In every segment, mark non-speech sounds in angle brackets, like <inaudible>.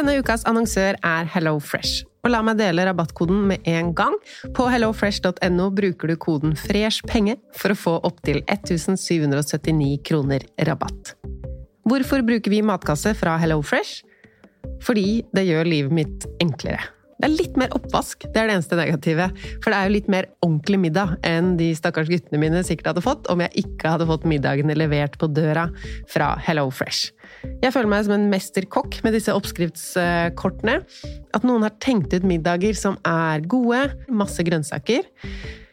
Denne ukas annonsør er HelloFresh. Og la meg dele rabattkoden med en gang. På hellofresh.no bruker du koden FRESHPENGE for å få opptil 1779 kroner rabatt. Hvorfor bruker vi matkasse fra HelloFresh? Fordi det gjør livet mitt enklere. Det er litt mer oppvask, det er det eneste negative. For det er jo litt mer ordentlig middag enn de stakkars guttene mine sikkert hadde fått om jeg ikke hadde fått middagene levert på døra fra HelloFresh. Jeg føler meg som en mesterkokk med disse oppskriftskortene. At noen har tenkt ut middager som er gode, masse grønnsaker.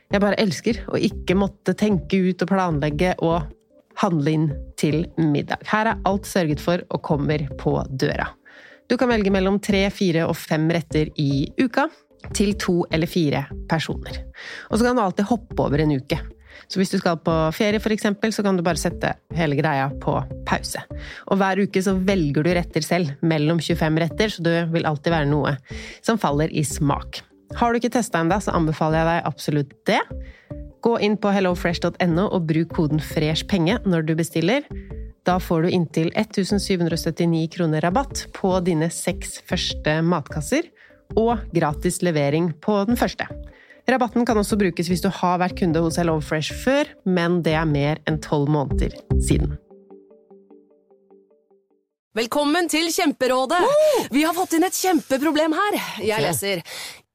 Jeg bare elsker å ikke måtte tenke ut og planlegge og handle inn til middag. Her er alt sørget for og kommer på døra. Du kan velge mellom tre, fire og fem retter i uka til to eller fire personer. Og så kan du alltid hoppe over en uke. Så hvis du skal på ferie, f.eks., så kan du bare sette hele greia på pause. Og hver uke så velger du retter selv, mellom 25 retter, så det vil alltid være noe som faller i smak. Har du ikke testa ennå, så anbefaler jeg deg absolutt det. Gå inn på hellofresh.no og bruk koden FRESHPENGE når du bestiller. Da får du inntil 1779 kroner rabatt på dine seks første matkasser, og gratis levering på den første. Rabatten kan også brukes hvis du har vært kunde hos HelloFresh før, men det er mer enn tolv måneder siden. Velkommen til Kjemperådet! Vi har fått inn et kjempeproblem her. Jeg leser.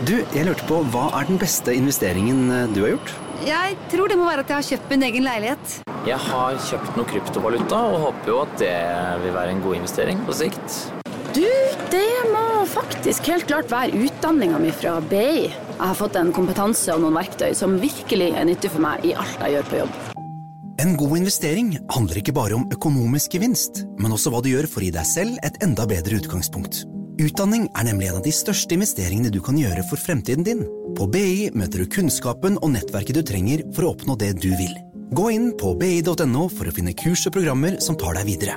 Du, jeg lurte på, Hva er den beste investeringen eh, du har gjort? Jeg tror det må være at jeg har kjøpt min egen leilighet. Jeg har kjøpt noe kryptovaluta og håper jo at det vil være en god investering på sikt. Du, det må faktisk helt klart være utdanninga mi fra BI. Jeg har fått en kompetanse og noen verktøy som virkelig er nyttig for meg i alt jeg gjør på jobb. En god investering handler ikke bare om økonomisk gevinst, men også hva du gjør for å gi deg selv et enda bedre utgangspunkt. Utdanning er nemlig en av de største investeringene du kan gjøre for fremtiden din. På BI møter du kunnskapen og nettverket du trenger for å oppnå det du vil. Gå inn på bi.no for å finne kurs og programmer som tar deg videre.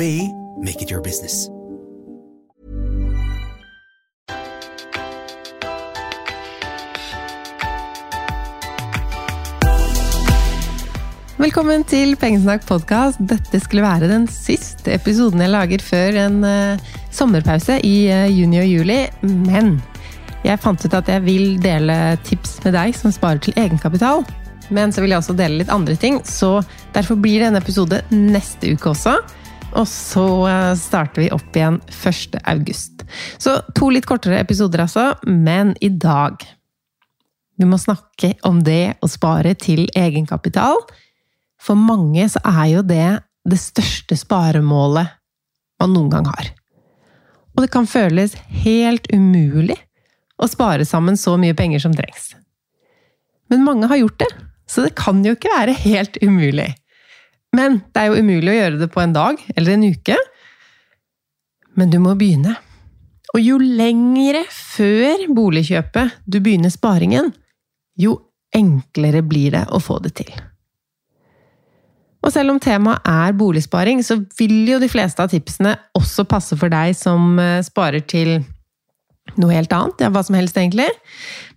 BI make it your business. Velkommen til Pengesnakk podkast. Dette skulle være den siste episoden jeg lager før en eh, sommerpause i eh, juni og juli. Men jeg fant ut at jeg vil dele tips med deg som sparer til egenkapital. Men så vil jeg også dele litt andre ting, så derfor blir det en episode neste uke også. Og så eh, starter vi opp igjen 1. august. Så to litt kortere episoder, altså. Men i dag Vi må snakke om det å spare til egenkapital. For mange så er jo det det største sparemålet man noen gang har. Og det kan føles helt umulig å spare sammen så mye penger som trengs. Men mange har gjort det, så det kan jo ikke være helt umulig. Men det er jo umulig å gjøre det på en dag eller en uke. Men du må begynne. Og jo lengre før boligkjøpet du begynner sparingen, jo enklere blir det å få det til. Og selv om temaet er boligsparing, så vil jo de fleste av tipsene også passe for deg som eh, sparer til noe helt annet. Ja, hva som helst, egentlig.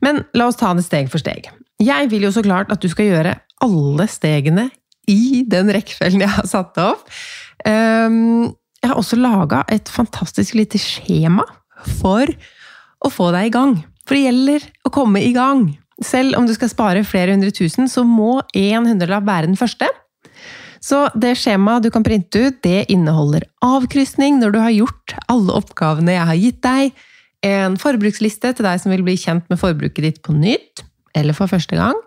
Men la oss ta det steg for steg. Jeg vil jo så klart at du skal gjøre alle stegene i den rekkefølgen jeg har satt opp. Ehm, jeg har også laga et fantastisk lite skjema for å få deg i gang. For det gjelder å komme i gang. Selv om du skal spare flere hundre tusen, så må en hundrelapp være den første. Så det skjemaet du kan printe ut, det inneholder avkrysning når du har gjort alle oppgavene jeg har gitt deg, en forbruksliste til deg som vil bli kjent med forbruket ditt på nytt, eller for første gang.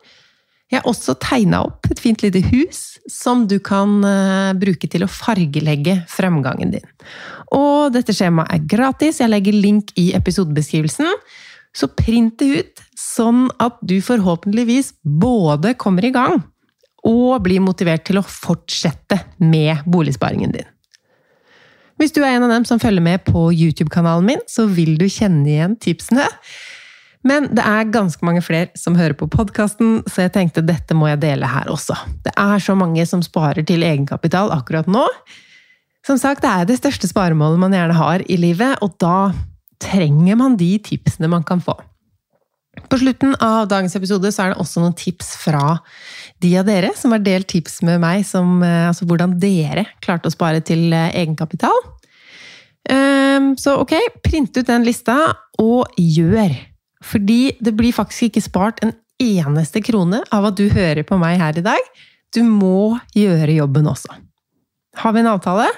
Jeg har også tegna opp et fint lite hus som du kan uh, bruke til å fargelegge fremgangen din. Og dette skjemaet er gratis, jeg legger link i episodebeskrivelsen. Så print det ut, sånn at du forhåpentligvis både kommer i gang og bli motivert til å fortsette med boligsparingen din. Hvis du er en av dem som følger med på YouTube-kanalen min, så vil du kjenne igjen tipsene. Men det er ganske mange flere som hører på podkasten, så jeg tenkte dette må jeg dele her også. Det er så mange som sparer til egenkapital akkurat nå. Som sagt, det er det største sparemålet man gjerne har i livet, og da trenger man de tipsene man kan få. På slutten av dagens episode så er det også noen tips fra de av dere som har delt tips med meg som eh, altså hvordan dere klarte å spare til eh, egenkapital. Ehm, så ok, print ut den lista, og gjør! Fordi det blir faktisk ikke spart en eneste krone av at du hører på meg her i dag. Du må gjøre jobben også. Har vi en avtale?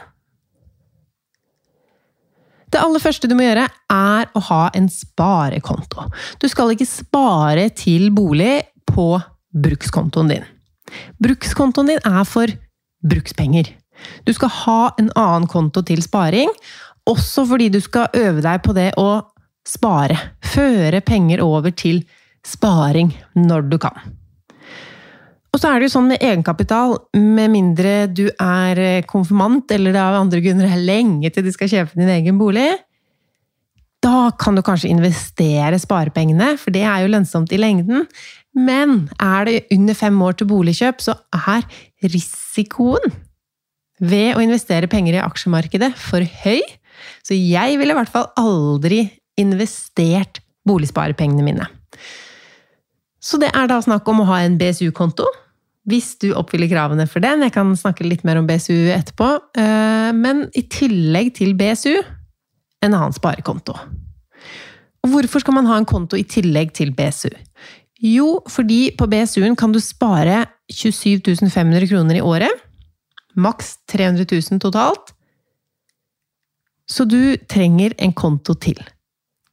Det aller første du må gjøre, er å ha en sparekonto. Du skal ikke spare til bolig på brukskontoen din. Brukskontoen din er for brukspenger. Du skal ha en annen konto til sparing, også fordi du skal øve deg på det å spare. Føre penger over til sparing når du kan. Og så er det jo sånn med egenkapital, med mindre du er konfirmant eller det av andre grunner er lenge til du skal kjøpe din egen bolig, da kan du kanskje investere sparepengene, for det er jo lønnsomt i lengden. Men er det under fem år til boligkjøp, så er risikoen ved å investere penger i aksjemarkedet for høy. Så jeg ville i hvert fall aldri investert boligsparepengene mine. Så det er da snakk om å ha en BSU-konto, hvis du oppfyller kravene for den. Jeg kan snakke litt mer om BSU etterpå. Eh, men i tillegg til BSU, en annen sparekonto. Og hvorfor skal man ha en konto i tillegg til BSU? Jo, fordi på BSU-en kan du spare 27 500 kroner i året. Maks 300 000 totalt. Så du trenger en konto til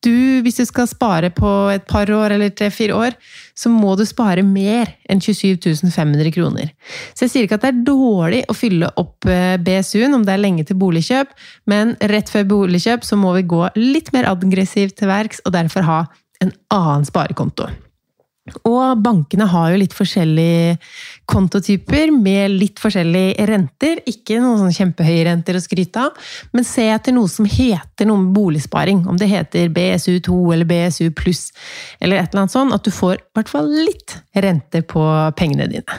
du, hvis du skal spare på et par år eller tre-fire år, så må du spare mer enn 27 500 kroner. Så jeg sier ikke at det er dårlig å fylle opp eh, BSU-en om det er lenge til boligkjøp, men rett før boligkjøp så må vi gå litt mer aggressivt til verks og derfor ha en annen sparekonto. Og bankene har jo litt forskjellige kontotyper med litt forskjellige renter. Ikke noen sånn kjempehøye renter å skryte av, men se etter noe som heter noe med boligsparing. Om det heter BSU2 eller BSU pluss eller et eller annet sånt. At du får i hvert fall litt renter på pengene dine.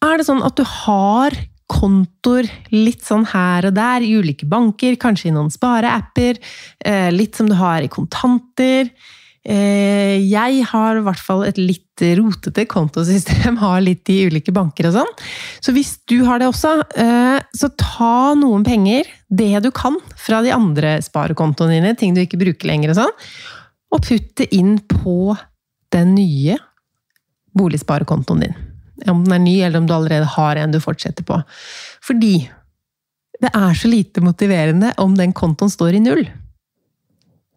Er det sånn at du har kontoer litt sånn her og der i ulike banker, kanskje i noen spareapper, eh, litt som du har i kontanter? Eh, jeg har i hvert fall et litt rotete kontosystem, <laughs> har litt i ulike banker og sånn. Så hvis du har det også, eh, så ta noen penger, det du kan, fra de andre sparekontoene dine, ting du ikke bruker lenger og sånn, og putt det inn på den nye boligsparekontoen din. Om den er ny, eller om du allerede har en du fortsetter på. Fordi det er så lite motiverende om den kontoen står i null.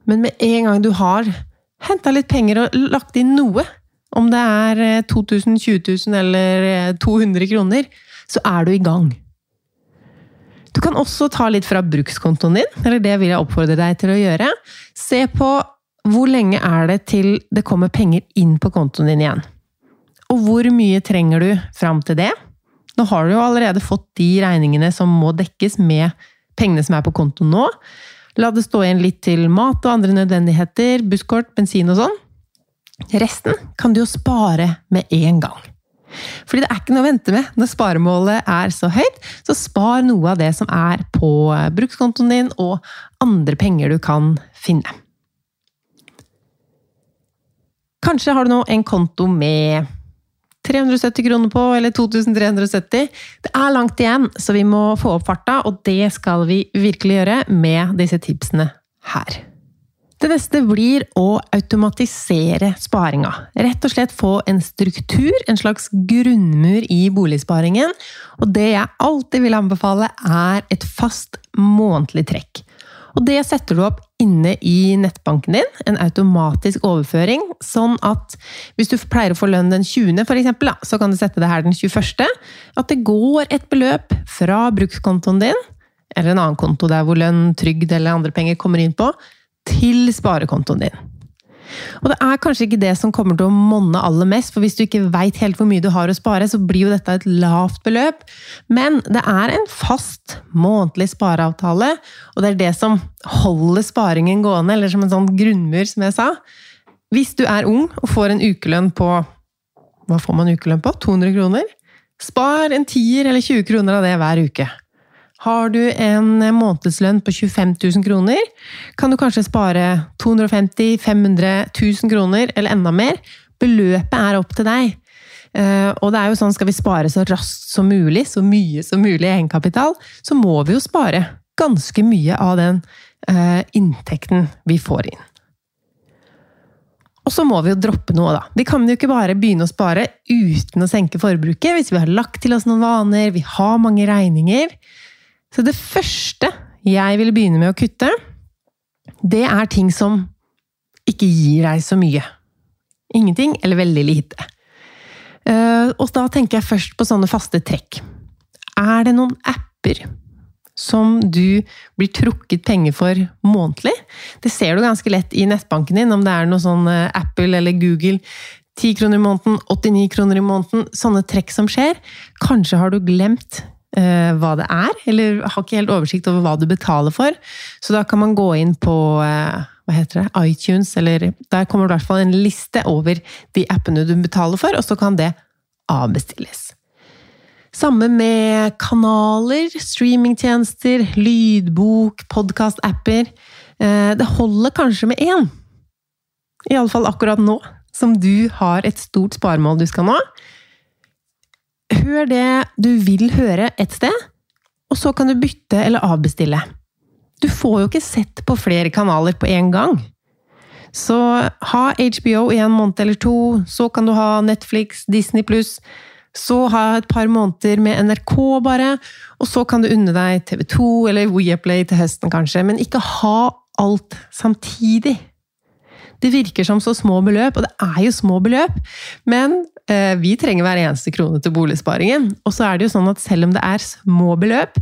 Men med en gang du har henta litt penger og lagt inn noe, om det er 2000, 20 000 eller 200 kroner, så er du i gang. Du kan også ta litt fra brukskontoen din, eller det vil jeg oppfordre deg til å gjøre. Se på hvor lenge er det til det kommer penger inn på kontoen din igjen. Og hvor mye trenger du fram til det? Nå har du jo allerede fått de regningene som må dekkes med pengene som er på kontoen nå. La det stå igjen litt til mat og andre nødvendigheter, busskort, bensin og sånn. Resten kan du jo spare med en gang. Fordi det er ikke noe å vente med når sparemålet er så høyt, så spar noe av det som er på brukskontoen din, og andre penger du kan finne. Kanskje har du nå en konto med 370 kroner på, eller 2370. Det er langt igjen, så vi må få opp farta, og det skal vi virkelig gjøre med disse tipsene her. Det neste blir å automatisere sparinga. Rett og slett få en struktur, en slags grunnmur i boligsparingen. Og det jeg alltid vil anbefale, er et fast månedlig trekk. Og det setter du opp inne i nettbanken din, en automatisk overføring, sånn at hvis du pleier å få lønn den 20., for eksempel, så kan du sette det her den 21., at det går et beløp fra brukskontoen din, eller en annen konto der hvor lønn, trygd eller andre penger kommer inn på, til sparekontoen din. Og det er kanskje ikke det som kommer til å monne aller mest, for hvis du ikke veit helt hvor mye du har å spare, så blir jo dette et lavt beløp. Men det er en fast månedlig spareavtale, og det er det som holder sparingen gående, eller som en sånn grunnmur, som jeg sa. Hvis du er ung og får en ukelønn på Hva får man ukelønn på? 200 kroner? Spar en tier eller 20 kroner av det hver uke. Har du en månedslønn på 25 000 kroner, kan du kanskje spare 250 500 000 kroner, eller enda mer. Beløpet er opp til deg. Eh, og det er jo sånn, skal vi spare så raskt som mulig, så mye som mulig i egenkapital, så må vi jo spare ganske mye av den eh, inntekten vi får inn. Og så må vi jo droppe noe, da. Vi kan jo ikke bare begynne å spare uten å senke forbruket, hvis vi har lagt til oss noen vaner, vi har mange regninger. Så det første jeg ville begynne med å kutte, det er ting som ikke gir deg så mye. Ingenting eller veldig lite. Eh, og da tenker jeg først på sånne faste trekk. Er det noen apper som du blir trukket penger for månedlig? Det ser du ganske lett i nettbanken din, om det er noe sånn eh, Apple eller Google 10 kroner i måneden, 89 kroner i måneden, sånne trekk som skjer. Kanskje har du glemt hva det er, eller har ikke helt oversikt over hva du betaler for. Så da kan man gå inn på uh, hva heter det, iTunes, eller der kommer det i hvert fall en liste over de appene du betaler for, og så kan det avbestilles. Samme med kanaler, streamingtjenester, lydbok, podkast-apper. Uh, det holder kanskje med én. Iallfall akkurat nå, som du har et stort sparemål du skal nå. Hør det du vil høre et sted, og så kan du bytte eller avbestille. Du får jo ikke sett på flere kanaler på en gang. Så ha HBO i en måned eller to, så kan du ha Netflix, Disney pluss, så ha et par måneder med NRK, bare, og så kan du unne deg TV2 eller Weaplay til høsten, kanskje, men ikke ha alt samtidig. Det virker som så små beløp, og det er jo små beløp, men eh, vi trenger hver eneste krone til boligsparingen. Og så er det jo sånn at selv om det er små beløp,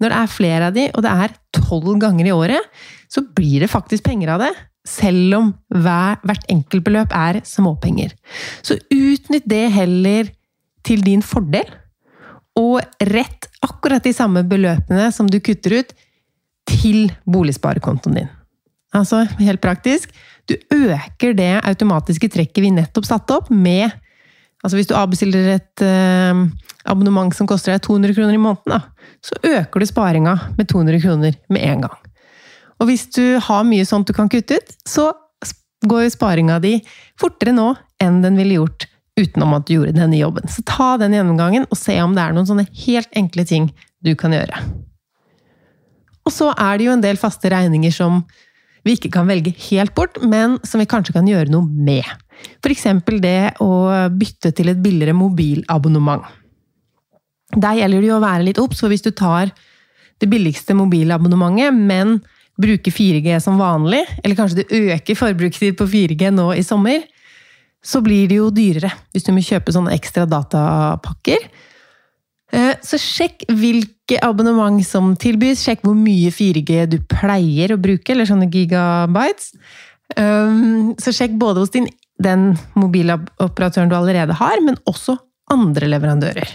når det er flere av de, og det er tolv ganger i året, så blir det faktisk penger av det. Selv om hver, hvert enkeltbeløp er småpenger. Så utnytt det heller til din fordel, og rett akkurat de samme beløpene som du kutter ut, til boligsparekontoen din. Altså, helt praktisk, du øker det automatiske trekket vi nettopp satte opp, med Altså hvis du avbestiller et eh, abonnement som koster deg 200 kroner i måneden, da, så øker du sparinga med 200 kroner med en gang. Og hvis du har mye sånt du kan kutte ut, så går jo sparinga di fortere nå enn den ville gjort utenom at du gjorde denne jobben. Så ta den gjennomgangen og se om det er noen sånne helt enkle ting du kan gjøre. Og så er det jo en del faste regninger som vi ikke kan velge helt bort, men som vi kanskje kan gjøre noe med. F.eks. det å bytte til et billigere mobilabonnement. Der gjelder det jo å være litt obs, for hvis du tar det billigste mobilabonnementet, men bruker 4G som vanlig, eller kanskje du øker forbruket ditt på 4G nå i sommer, så blir det jo dyrere hvis du må kjøpe sånne ekstra datapakker. Eh, så sjekk hvilke abonnement som tilbys, sjekk hvor mye 4G du pleier å bruke, eller sånne gigabytes. Um, så sjekk både hos din, den mobiloperatøren du allerede har, men også andre leverandører.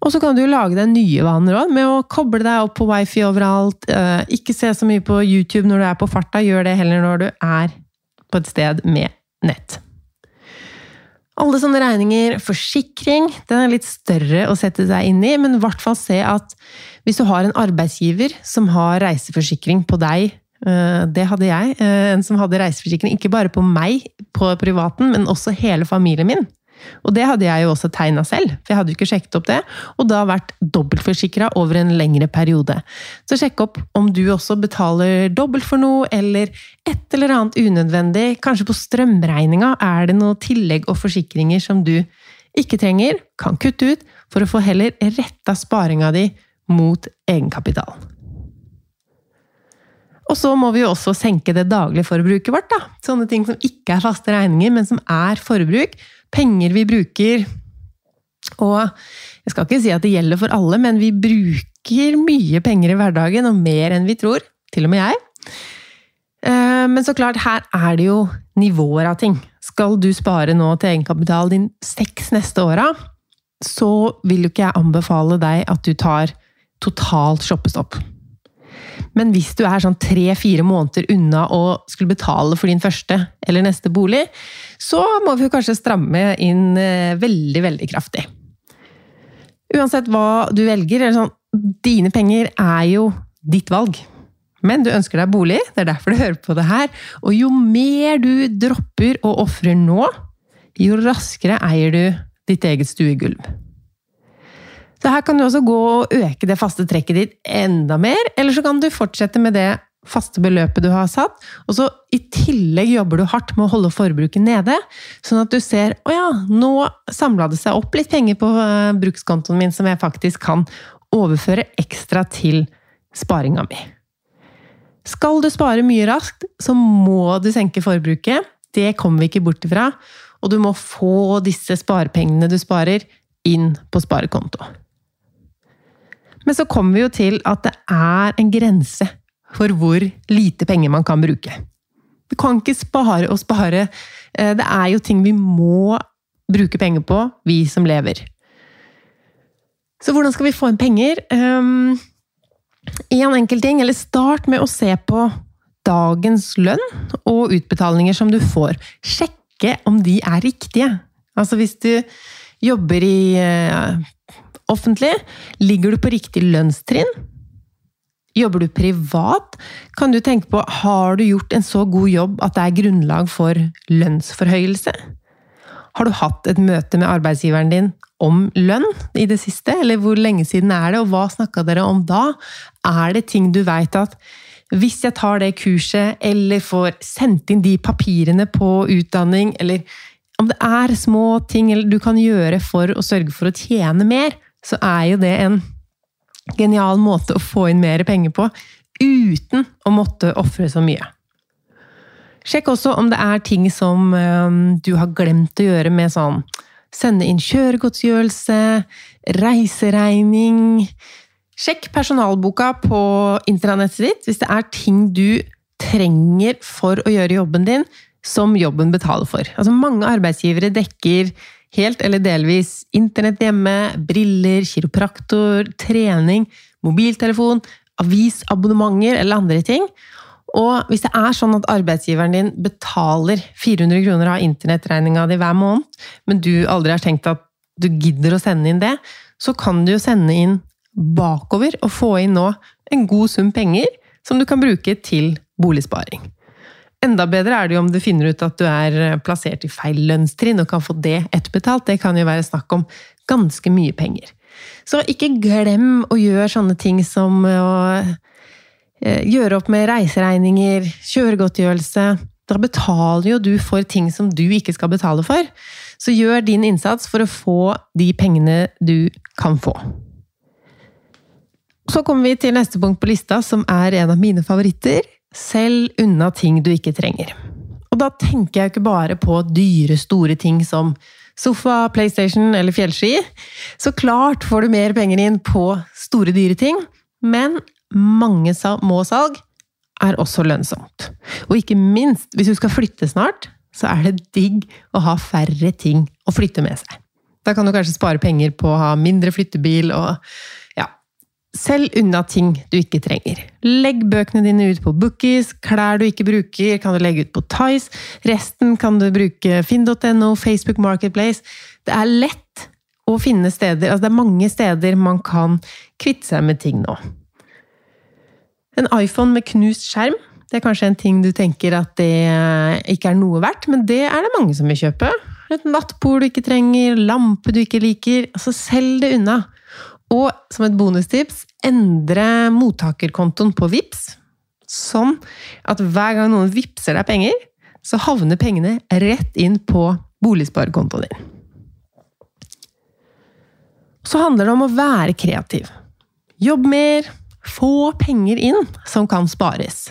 Og så kan du lage deg nye vaner òg, med å koble deg opp på wifi overalt. Eh, ikke se så mye på YouTube når du er på farta, gjør det heller når du er på et sted med nett. Alle sånne regninger, forsikring, den er litt større å sette seg inn i, men i hvert fall se at hvis du har en arbeidsgiver som har reiseforsikring på deg, eh, det hadde jeg, eh, en som hadde reiseforsikring ikke bare på meg på privaten, men også hele familien min, og det hadde jeg jo også tegna selv, for jeg hadde jo ikke sjekket opp det. Og da vært dobbeltforsikra over en lengre periode. Så sjekk opp om du også betaler dobbelt for noe, eller et eller annet unødvendig. Kanskje på strømregninga er det noe tillegg og forsikringer som du ikke trenger, kan kutte ut, for å få heller retta sparinga di mot egenkapital. Og så må vi jo også senke det daglige forbruket vårt. da. Sånne ting som ikke er faste regninger, men som er forbruk penger vi bruker Og jeg skal ikke si at det gjelder for alle, men vi bruker mye penger i hverdagen, og mer enn vi tror. Til og med jeg. Eh, Men så klart, her er det jo nivåer av ting. Skal du spare nå til egenkapital din seks neste åra, så vil jo ikke jeg anbefale deg at du tar totalt shoppestopp. Men hvis du er sånn tre-fire måneder unna å skulle betale for din første eller neste bolig, så må vi kanskje stramme inn eh, veldig, veldig kraftig. Uansett hva du velger, eller sånn, dine penger er jo ditt valg. Men du ønsker deg bolig, det er derfor du hører på det her. Og jo mer du dropper og ofrer nå, jo raskere eier du ditt eget stuegulv. Så her kan du også gå og øke det faste trekket ditt enda mer, eller så kan du fortsette med det faste beløpet du har satt, og så i tillegg jobber du hardt med å holde forbruket nede, sånn at du ser å ja, nå samla det seg opp litt penger på eh, brukskontoen min som jeg faktisk kan overføre ekstra til sparinga mi. Skal du spare mye raskt, så må du senke forbruket. Det kommer vi ikke bort ifra. Og du må få disse sparepengene du sparer, inn på sparekonto. Men så kommer vi jo til at det er en grense for hvor lite penger man kan bruke. Du kan ikke spare og spare. Eh, Det er jo ting vi må bruke penger på, vi som lever. Så hvordan skal vi få inn penger? Én en enkel ting, eller start med å se på dagens lønn og utbetalinger som du får. Sjekke om de er riktige. Altså hvis du jobber i eh, offentlig, ligger du på riktig lønnstrinn? Jobber du privat, kan du tenke på har du gjort en så god jobb at det er grunnlag for lønnsforhøyelse? Har du hatt et møte med arbeidsgiveren din om lønn i det siste, eller hvor lenge siden er det, og hva snakka dere om da? Er det ting du veit at hvis jeg tar det kurset, eller får sendt inn de papirene på utdanning, eller om det er små ting du kan gjøre for å sørge for å tjene mer, så er jo det en genial måte å få inn mer penger på, uten å måtte ofre så mye. Sjekk også om det er ting som du har glemt å gjøre med sånn Sende inn kjøregodtgjørelse, reiseregning Sjekk personalboka på intranettet ditt hvis det er ting du trenger for å gjøre jobben din, som jobben betaler for. Altså Mange arbeidsgivere dekker helt eller delvis internett hjemme, briller, kiropraktor, trening, mobiltelefon, avisabonnementer eller andre ting. Og hvis det er sånn at arbeidsgiveren din betaler 400 kroner av internettregninga di hver måned, men du aldri har tenkt at du gidder å sende inn det, så kan du jo sende inn bakover og få inn nå en god sum penger som du kan bruke til boligsparing. Enda bedre er det jo om du finner ut at du er plassert i feil lønnstrinn og kan få det etterbetalt. Det kan jo være snakk om ganske mye penger. Så ikke glem å gjøre sånne ting som å eh, gjøre opp med reiseregninger, kjøregodtgjørelse. Da betaler jo du for ting som du ikke skal betale for. Så gjør din innsats for å få de pengene du kan få. Så kommer vi til neste punkt på lista, som er en av mine favoritter. Selg unna ting du ikke trenger. Og da tenker jeg ikke bare på dyre, store ting som sofa, PlayStation eller fjellski. Så klart får du mer penger inn på store, dyre ting, men mange må-salg er også lønnsomt. Og ikke minst, hvis du skal flytte snart, så er det digg å ha færre ting å flytte med seg. Da kan du kanskje spare penger på å ha mindre flyttebil og Selg unna ting du ikke trenger. Legg bøkene dine ut på Bookies, klær du ikke bruker kan du legge ut på Tice, resten kan du bruke finn.no, Facebook Marketplace. Det er lett å finne steder, altså det er mange steder man kan kvitte seg med ting nå. En iPhone med knust skjerm, det er kanskje en ting du tenker at det ikke er noe verdt, men det er det mange som vil kjøpe. Et nattbord du ikke trenger, lampe du ikke liker. Altså, selg det unna. Og som et bonustips, endre mottakerkontoen på VIPS, sånn at hver gang noen vippser deg penger, så havner pengene rett inn på boligsparekontoen din. Så handler det om å være kreativ. Jobb mer, få penger inn som kan spares.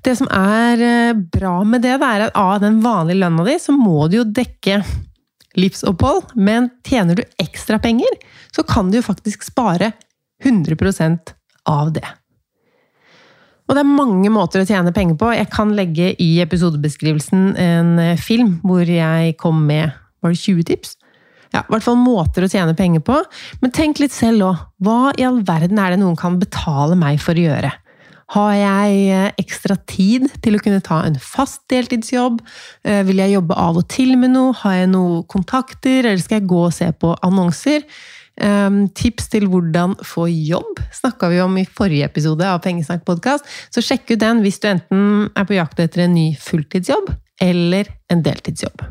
Det som er eh, bra med det, det er at av den vanlige lønna di, så må du jo dekke livsopphold, men tjener du ekstra penger, så kan du jo faktisk spare 100% av det. Og det er mange måter å tjene penger på. Jeg kan legge i episodebeskrivelsen en eh, film hvor jeg kom med Var det 20 tips? Ja, i hvert fall måter å tjene penger på. Men tenk litt selv òg. Hva i all verden er det noen kan betale meg for å gjøre? Har jeg eh, ekstra tid til å kunne ta en fast deltidsjobb? Eh, vil jeg jobbe av og til med noe? Har jeg noen kontakter, eller skal jeg gå og se på annonser? Um, tips til hvordan få jobb snakka vi om i forrige episode av Pengesnakk podkast, så sjekk ut den hvis du enten er på jakt etter en ny fulltidsjobb eller en deltidsjobb.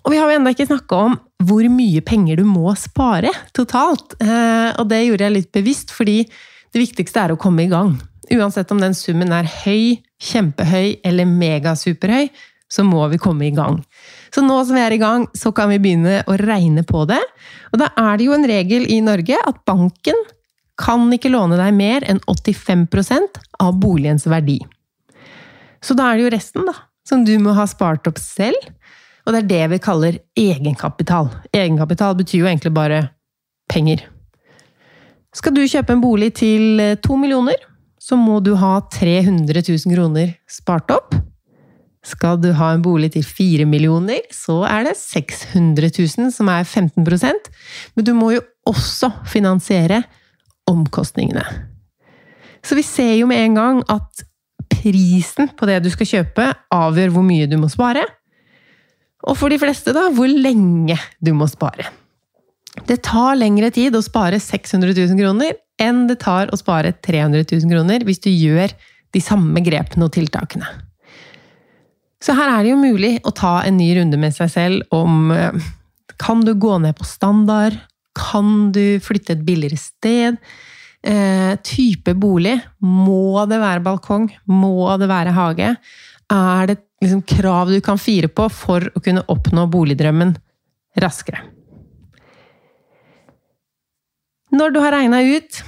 Og vi har jo ennå ikke snakka om hvor mye penger du må spare totalt. Uh, og det gjorde jeg litt bevisst, fordi det viktigste er å komme i gang. Uansett om den summen er høy, kjempehøy eller megasuperhøy, så må vi komme i gang. Så nå som vi er i gang, så kan vi begynne å regne på det. Og da er det jo en regel i Norge at banken kan ikke låne deg mer enn 85% av boligens verdi. Så da er det jo resten, da, som du må ha spart opp selv. Og det er det vi kaller egenkapital. Egenkapital betyr jo egentlig bare penger. Skal du kjøpe en bolig til to millioner, så må du ha 300 000 kroner spart opp. Skal du ha en bolig til 4 millioner, så er det 600 000, som er 15% Men du må jo også finansiere omkostningene. Så vi ser jo med en gang at prisen på det du skal kjøpe, avgjør hvor mye du må spare. Og for de fleste, da, hvor lenge du må spare. Det tar lengre tid å spare 600 000 kroner enn det tar å spare 300 000 kroner hvis du gjør de samme grepene og tiltakene. Så her er det jo mulig å ta en ny runde med seg selv om eh, Kan du gå ned på standard? Kan du flytte et billigere sted? Eh, type bolig? Må det være balkong? Må det være hage? Er det liksom krav du kan fire på for å kunne oppnå boligdrømmen raskere? Når du har regna ut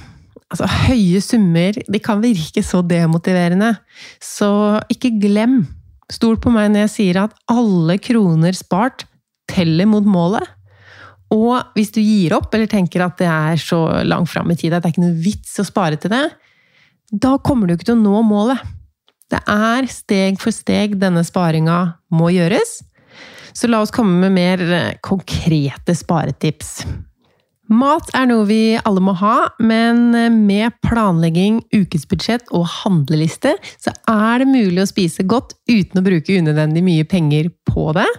altså Høye summer de kan virke så demotiverende, så ikke glem Stol på meg når jeg sier at alle kroner spart teller mot målet. Og hvis du gir opp, eller tenker at det er så langt fram i tid at det er ikke noe vits å spare til det, da kommer du ikke til å nå målet. Det er steg for steg denne sparinga må gjøres. Så la oss komme med mer konkrete sparetips. Mat er noe vi alle må ha, men med planlegging, ukesbudsjett og handleliste, så er det mulig å spise godt uten å bruke unødvendig mye penger på det.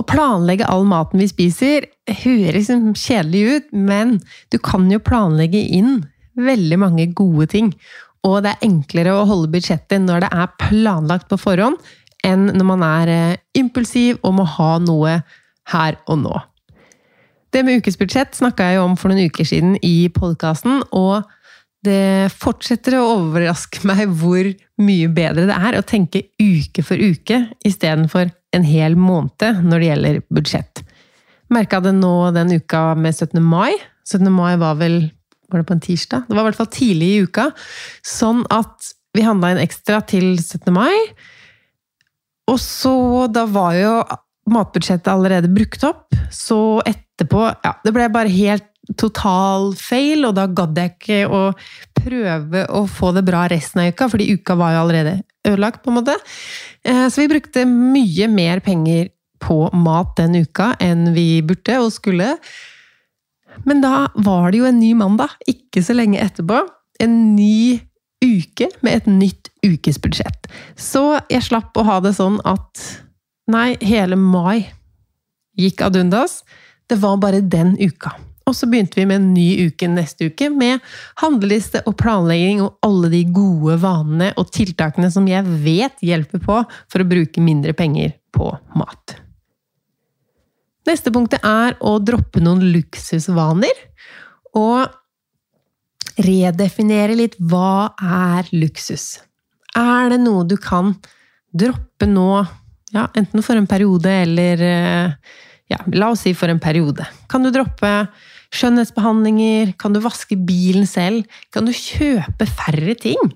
Å planlegge all maten vi spiser høres kjedelig ut, men du kan jo planlegge inn veldig mange gode ting. Og det er enklere å holde budsjettet når det er planlagt på forhånd, enn når man er eh, impulsiv og må ha noe her og nå. Det med ukesbudsjett snakka jeg jo om for noen uker siden i podkasten, og det fortsetter å overraske meg hvor mye bedre det er å tenke uke for uke istedenfor en hel måned når det gjelder budsjett. Merka det nå den uka med 17. mai. 17. mai var vel Var det på en tirsdag? Det var i hvert fall tidlig i uka. Sånn at vi handla inn ekstra til 17. mai. Og så Da var jo matbudsjettet allerede brukt opp, så etterpå ja, Det ble bare helt total feil, og da gadd jeg ikke å prøve å få det bra resten av uka, fordi uka var jo allerede ødelagt, på en måte. Eh, så vi brukte mye mer penger på mat den uka enn vi burde og skulle. Men da var det jo en ny mandag, ikke så lenge etterpå. En ny uke med et nytt ukesbudsjett. Så jeg slapp å ha det sånn at Nei, hele mai gikk ad undas. Det var bare den uka. Og så begynte vi med en ny uke neste uke, med handleliste og planlegging og alle de gode vanene og tiltakene som jeg vet hjelper på for å bruke mindre penger på mat. Neste punktet er å droppe noen luksusvaner. Og redefinere litt hva er luksus? Er det noe du kan droppe nå, ja, enten for en periode eller eh, ja, la oss si for en periode. Kan du droppe skjønnhetsbehandlinger? Kan du vaske bilen selv? Kan du kjøpe færre ting?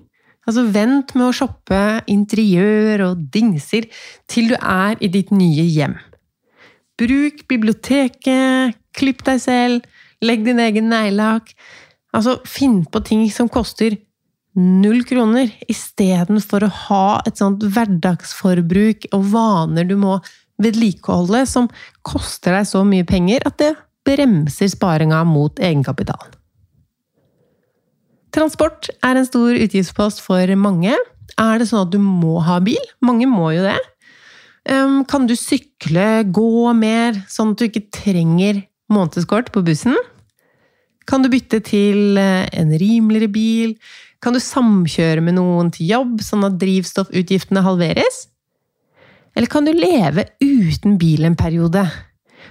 Altså, vent med å shoppe interiør og dingser til du er i ditt nye hjem. Bruk biblioteket, klipp deg selv, legg din egen neglelakk. Altså, finn på ting som koster null kroner, istedenfor å ha et sånt hverdagsforbruk og vaner du må vedlikeholde, som koster deg så mye penger at det bremser sparinga mot egenkapitalen. Transport er en stor utgiftspost for mange. Er det sånn at du må ha bil? Mange må jo det. Kan du sykle, gå mer, sånn at du ikke trenger månedskort på bussen? Kan du bytte til eh, en rimeligere bil? Kan du samkjøre med noen til jobb, sånn at drivstoffutgiftene halveres? Eller kan du leve uten bil en periode?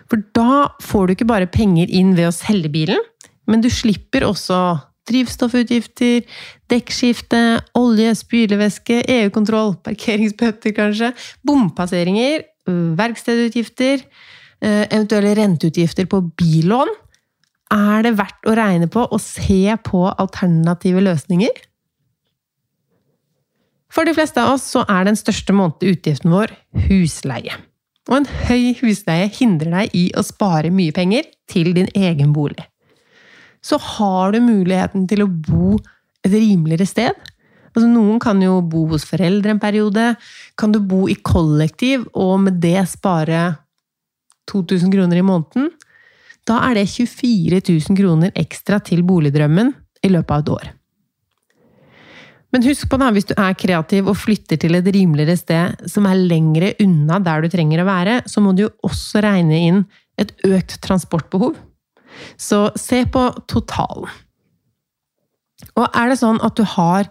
For da får du ikke bare penger inn ved å selge bilen, men du slipper også drivstoffutgifter, dekkskifte, olje, spylevæske, EU-kontroll, parkeringsbøter kanskje, bompasseringer, verkstedutgifter, eh, eventuelle renteutgifter på billån. Er det verdt å regne på og se på alternative løsninger? For de fleste av oss så er den største månedlige utgiften vår husleie. Og en høy husleie hindrer deg i å spare mye penger til din egen bolig. Så har du muligheten til å bo et rimeligere sted. Altså, noen kan jo bo hos foreldre en periode. Kan du bo i kollektiv og med det spare 2000 kroner i måneden? Da er det 24 000 kroner ekstra til boligdrømmen i løpet av et år. Men husk på da, hvis du er kreativ og flytter til et rimeligere sted som er lengre unna der du trenger å være, så må du jo også regne inn et økt transportbehov. Så se på totalen. Og er det sånn at du har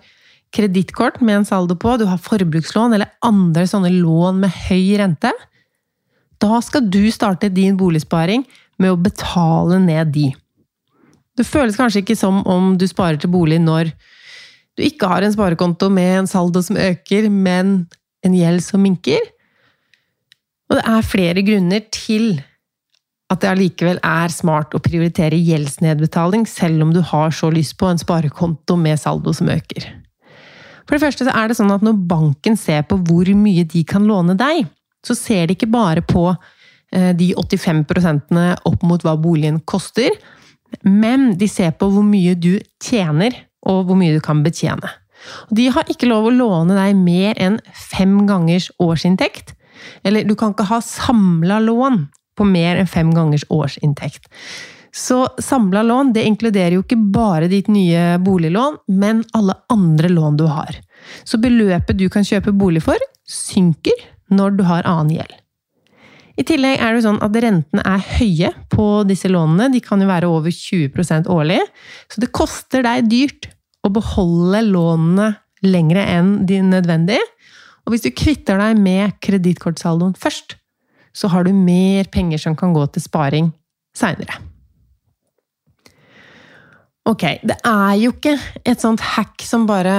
kredittkort med en saldo på, du har forbrukslån eller andre sånne lån med høy rente, da skal du starte din boligsparing med å betale ned de. Det føles kanskje ikke som om du sparer til bolig når du ikke har en sparekonto med en saldo som øker, men en gjeld som minker. Og det er flere grunner til at det allikevel er smart å prioritere gjeldsnedbetaling, selv om du har så lyst på en sparekonto med saldo som øker. For det første er det sånn at når banken ser på hvor mye de kan låne deg, så ser de ikke bare på de 85% opp mot hva boligen koster, men de ser på hvor mye du tjener og hvor mye du kan betjene. De har ikke lov å låne deg mer enn fem gangers årsinntekt. Eller du kan ikke ha samla lån på mer enn fem gangers årsinntekt. Så samla lån det inkluderer jo ikke bare ditt nye boliglån, men alle andre lån du har. Så beløpet du kan kjøpe bolig for, synker når du har annen gjeld. I tillegg er det sånn at rentene er høye på disse lånene. De kan jo være over 20% årlig. Så det koster deg dyrt å beholde lånene lengre enn de nødvendig. Og hvis du kvitter deg med kredittkortsaldoen først, så har du mer penger som kan gå til sparing seinere. Ok, det er jo ikke et sånt hack som bare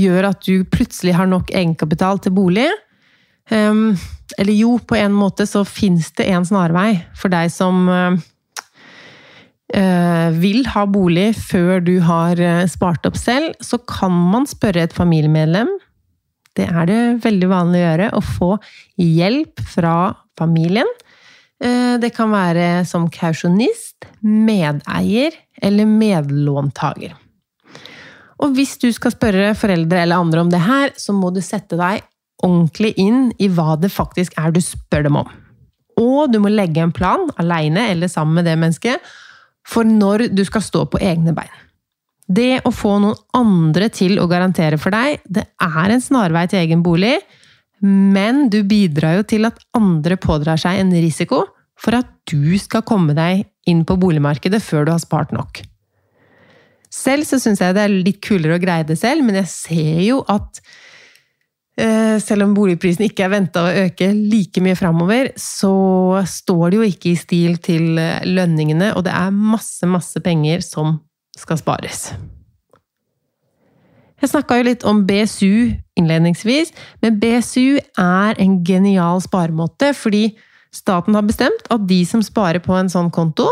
gjør at du plutselig har nok egenkapital til bolig. Um, eller jo, på en måte så fins det en snarvei for deg som uh, Eh, vil ha bolig før du har eh, spart opp selv, så kan man spørre et familiemedlem. Det er det veldig vanlig å gjøre, å få hjelp fra familien. Eh, det kan være som kausjonist, medeier eller medlåntaker. Og hvis du skal spørre foreldre eller andre om det her, så må du sette deg ordentlig inn i hva det faktisk er du spør dem om. Og du må legge en plan, aleine eller sammen med det mennesket, for når du skal stå på egne bein. Det å få noen andre til å garantere for deg, det er en snarvei til egen bolig, men du bidrar jo til at andre pådrar seg en risiko for at du skal komme deg inn på boligmarkedet før du har spart nok. Selv så syns jeg det er litt kulere å greie det selv, men jeg ser jo at selv om boligprisen ikke er venta å øke like mye framover, så står det jo ikke i stil til eh, lønningene, og det er masse, masse penger som skal spares. Jeg snakka jo litt om BSU innledningsvis, men BSU er en genial sparemåte, fordi staten har bestemt at de som sparer på en sånn konto,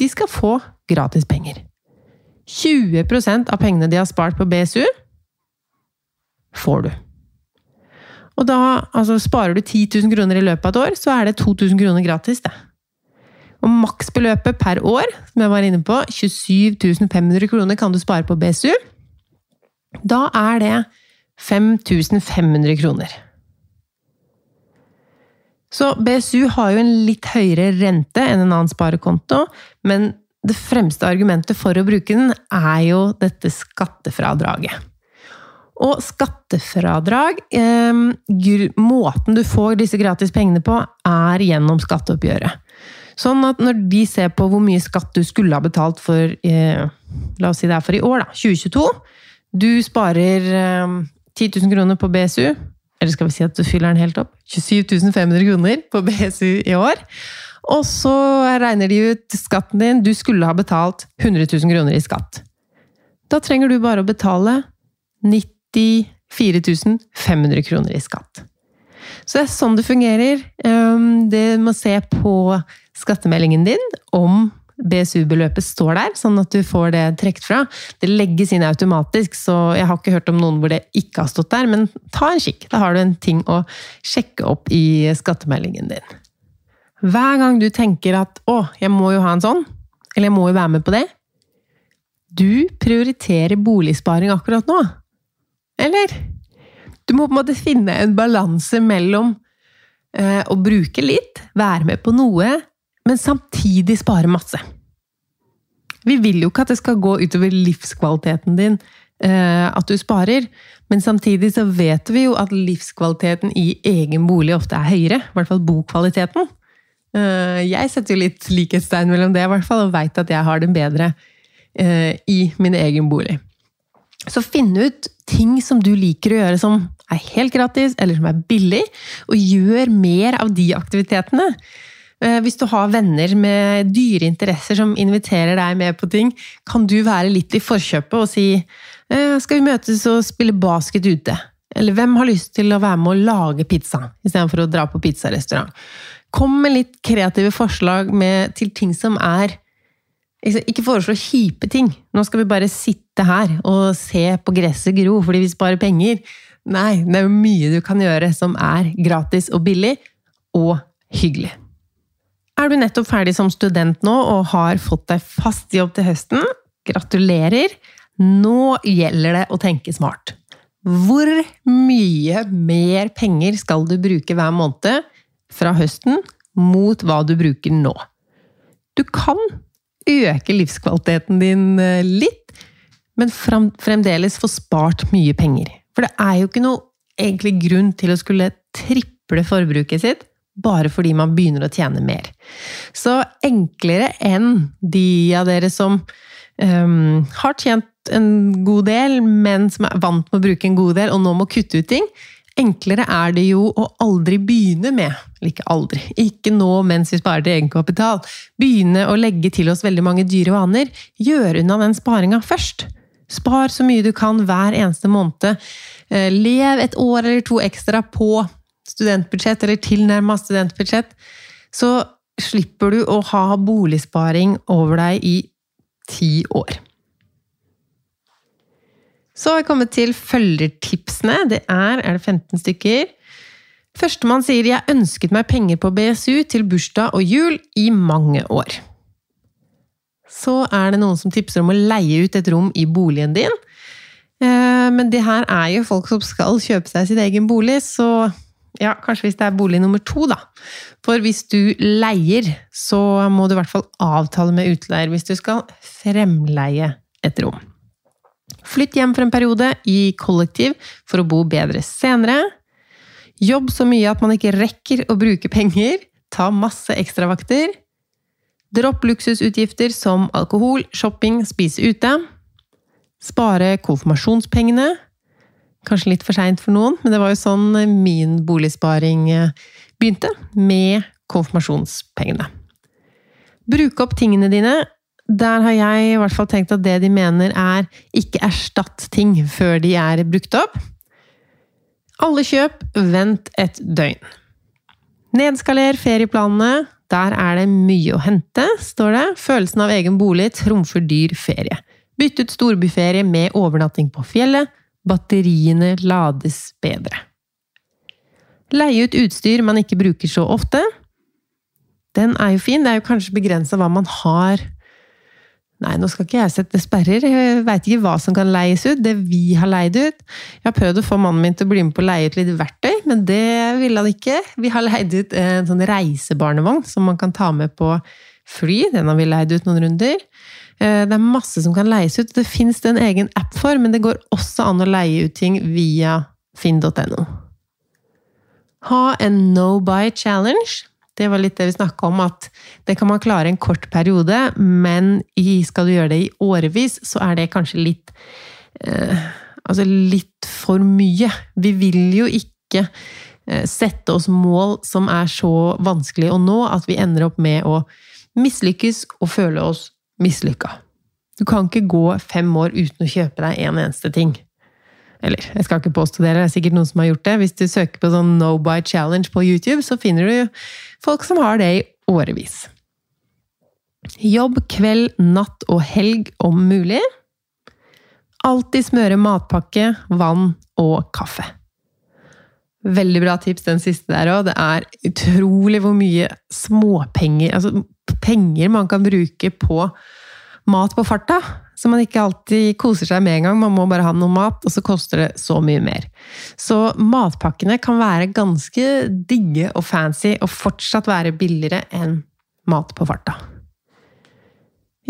de skal få gratis penger. 20% av pengene de har spart på BSU, får du. Og da altså, sparer du 10 000 kroner i løpet av et år, så er det 2000 kroner gratis, det. Og maksbeløpet per år, som jeg var inne på, 27 500 kroner kan du spare på BSU. Da er det 5500 kroner. Så BSU har jo en litt høyere rente enn en annen sparekonto, men det fremste argumentet for å bruke den er jo dette skattefradraget. Og skattefradrag eh, Måten du får disse gratis pengene på, er gjennom skatteoppgjøret. Sånn at når de ser på hvor mye skatt du skulle ha betalt for eh, La oss si det er for i år, da. 2022. Du sparer eh, 10 000 kroner på BSU. Eller skal vi si at du fyller den helt opp? 27 500 kroner på BSU i år. Og så regner de ut skatten din. Du skulle ha betalt 100 000 kroner i skatt. Da trenger du bare å betale 94 500 kroner i skatt. Så det er sånn det fungerer. Det må se på skattemeldingen din om BSU-beløpet står der, sånn at du får det trukket fra. Det legges inn automatisk, så jeg har ikke hørt om noen hvor det ikke har stått der, men ta en kikk. Da har du en ting å sjekke opp i skattemeldingen din. Hver gang du tenker at 'å, jeg må jo ha en sånn', eller 'jeg må jo være med på det', du prioriterer boligsparing akkurat nå. Eller? Du må på en måte finne en balanse mellom eh, å bruke litt, være med på noe, men samtidig spare masse. Vi vil jo ikke at det skal gå utover livskvaliteten din eh, at du sparer, men samtidig så vet vi jo at livskvaliteten i egen bolig ofte er høyere. I hvert fall bokvaliteten. Eh, jeg setter jo litt likhetstegn mellom det, i hvert fall, og veit at jeg har den bedre eh, i min egen bolig. Så finn ut ting som du liker å gjøre som er helt gratis, eller som er billig, og gjør mer av de aktivitetene. Eh, hvis du har venner med dyre interesser som inviterer deg med på ting, kan du være litt i forkjøpet og si skal vi møtes og spille basket ute? Eller hvem har lyst til å være med å lage pizza, istedenfor å dra på pizzarestaurant? Kom med litt kreative forslag med, til ting som er Ikke foreslå kjipe ting. Nå skal vi bare sitte her og se på gresset gro fordi vi sparer penger. Nei, det er jo mye du kan gjøre som er gratis og billig, og hyggelig. Er du nettopp ferdig som student nå og har fått deg fast jobb til høsten? Gratulerer! Nå gjelder det å tenke smart. Hvor mye mer penger skal du bruke hver måned fra høsten mot hva du bruker nå. Du kan øke livskvaliteten din eh, litt, men fremdeles få spart mye penger. For det er jo ikke noe egentlig grunn til å skulle triple forbruket sitt bare fordi man begynner å tjene mer. Så enklere enn de av dere som um, har tjent en god del, men som er vant med å bruke en god del, og nå må kutte ut ting, Enklere er det jo å aldri begynne med, eller ikke aldri, ikke nå mens vi sparer til egenkapital, begynne å legge til oss veldig mange dyre vaner. Gjør unna den sparinga først. Spar så mye du kan hver eneste måned. Eh, lev et år eller to ekstra på studentbudsjett, eller tilnærma studentbudsjett. Så slipper du å ha boligsparing over deg i ti år. Så har vi kommet til følgertipsene. Det er er det 15 stykker. Førstemann sier 'Jeg ønsket meg penger på BSU til bursdag og jul i mange år'. Så er det noen som tipser om å leie ut et rom i boligen din. Eh, men det her er jo folk som skal kjøpe seg sin egen bolig, så ja, kanskje hvis det er bolig nummer to, da. For hvis du leier, så må du i hvert fall avtale med utleier hvis du skal fremleie et rom. Flytt hjem for en periode i kollektiv for å bo bedre senere. Jobb så mye at man ikke rekker å bruke penger. Ta masse ekstravakter. Dropp luksusutgifter som alkohol, shopping, spise ute. Spare konfirmasjonspengene. Kanskje litt for seint for noen, men det var jo sånn min boligsparing eh, begynte. Med konfirmasjonspengene. Bruke opp tingene dine der har jeg i hvert fall tenkt at det de mener er ikke erstatt ting før de er brukt opp. Alle kjøp, vent et døgn. Nedskaler ferieplanene. Der er det mye å hente, står det. Følelsen av egen bolig trumfer dyr ferie. Bytt ut storbyferie med overnatting på fjellet. Batteriene lades bedre. Leie ut utstyr man ikke bruker så ofte. Den er jo fin. Det er jo kanskje begrensa hva man har Nei, nå skal ikke jeg sette sperrer. Jeg veit ikke hva som kan leies ut. Det vi har leid ut Jeg har prøvd å få mannen min til å bli med på å leie ut litt verktøy, men det ville han ikke. Vi har leid ut en sånn reisebarnevogn som man kan ta med på fly. Den har vi leid ut noen runder. Eh, Det er masse som kan leies ut. Det fins det en egen app for, men det går også an å leie ut ting via finn.no. Ha en no buy challenge. Det var litt det vi snakka om, at det kan man klare en kort periode, men skal du gjøre det i årevis, så er det kanskje litt eh, Altså litt for mye. Vi vil jo ikke eh, sette oss mål som er så vanskelig å nå at vi ender opp med å mislykkes og føle oss mislykka. Du kan ikke gå fem år uten å kjøpe deg en eneste ting. Eller, jeg skal ikke påstå det, det er sikkert noen som har gjort det. Hvis du søker på sånn No Buy Challenge på YouTube, så finner du folk som har det i årevis. Jobb kveld, natt og helg om mulig. Alltid smøre matpakke, vann og kaffe. Veldig bra tips den siste der òg. Det er utrolig hvor mye småpenger Altså penger man kan bruke på mat på farta. Så man ikke alltid koser seg med en gang. Man må bare ha noe mat, og så koster det så mye mer. Så matpakkene kan være ganske digge og fancy, og fortsatt være billigere enn mat på farta.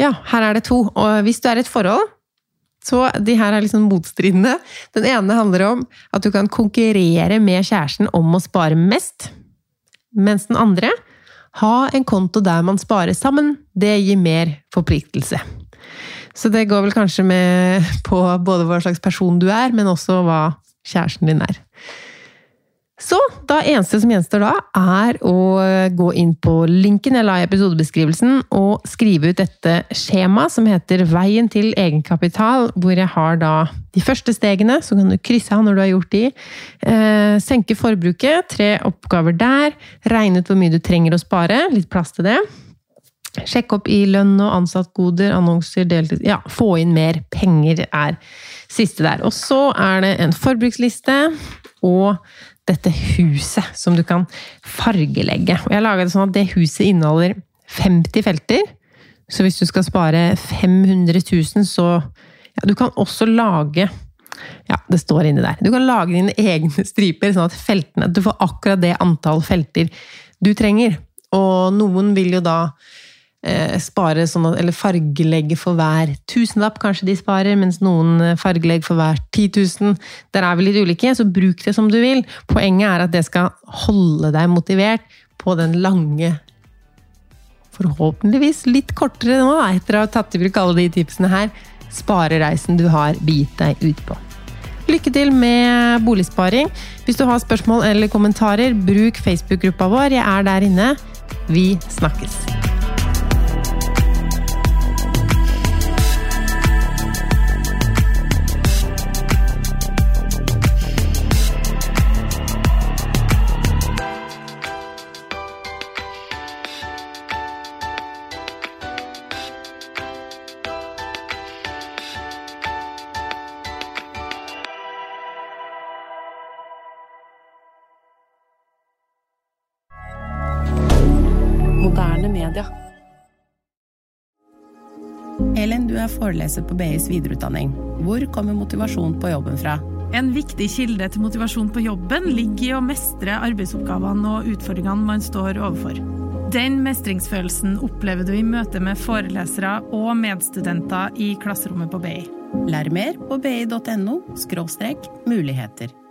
Ja, her er det to. Og hvis du er i et forhold, så de her er liksom motstridende. Den ene handler om at du kan konkurrere med kjæresten om å spare mest. Mens den andre ha en konto der man sparer sammen. Det gir mer forpliktelse. Så det går vel kanskje med <laughs> på både hva slags person du er, men også hva kjæresten din er. Så da eneste som gjenstår da, er å gå inn på linken jeg la i episodebeskrivelsen, og skrive ut dette skjemaet som heter Veien til egenkapital, hvor jeg har da de første stegene, så kan du krysse av når du har gjort de. Eh, senke forbruket, tre oppgaver der. Regne ut hvor mye du trenger å spare, litt plass til det. Sjekk opp i lønn og ansattgoder, annonser, deltid Ja, få inn mer penger er siste der. Og så er det en forbruksliste og dette huset som du kan fargelegge. Og jeg laga det sånn at det huset inneholder 50 felter. Så hvis du skal spare 500 000, så ja, Du kan også lage ja, det står inni der. Du kan lage dine egne striper, sånn at feltene Du får akkurat det antall felter du trenger. Og noen vil jo da spare sånn eller fargelegge for hver tusenlapp, kanskje de sparer, mens noen eh, fargelegger for hver 10 000. Der er vi litt ulike, så bruk det som du vil. Poenget er at det skal holde deg motivert på den lange Forhåpentligvis litt kortere nå, etter å ha tatt i bruk alle de tipsene her. Sparereisen du har begitt deg ut på. Lykke til med boligsparing. Hvis du har spørsmål eller kommentarer, bruk Facebook-gruppa vår. Jeg er der inne. Vi snakkes! Elin, du er foreleser på BIs videreutdanning. Hvor kommer motivasjon på jobben fra? En viktig kilde til motivasjon på jobben ligger i å mestre arbeidsoppgavene og utfordringene man står overfor. Den mestringsfølelsen opplever du i møte med forelesere og medstudenter i klasserommet på BI. Lær mer på bi.no muligheter.